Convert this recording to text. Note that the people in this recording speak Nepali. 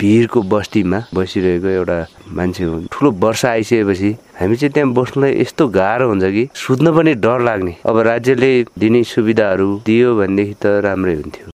भिरको बस्तीमा बसिरहेको एउटा मान्छे हुन्। ठुलो वर्षा आइसकेपछि हामी चाहिँ त्यहाँ बस्नुलाई यस्तो गाह्रो हुन्छ कि सुत्न पनि डर लाग्ने। अब राज्यले दिने सुविधाहरू दियो भनेदेखि त राम्रै हुन्थ्यो।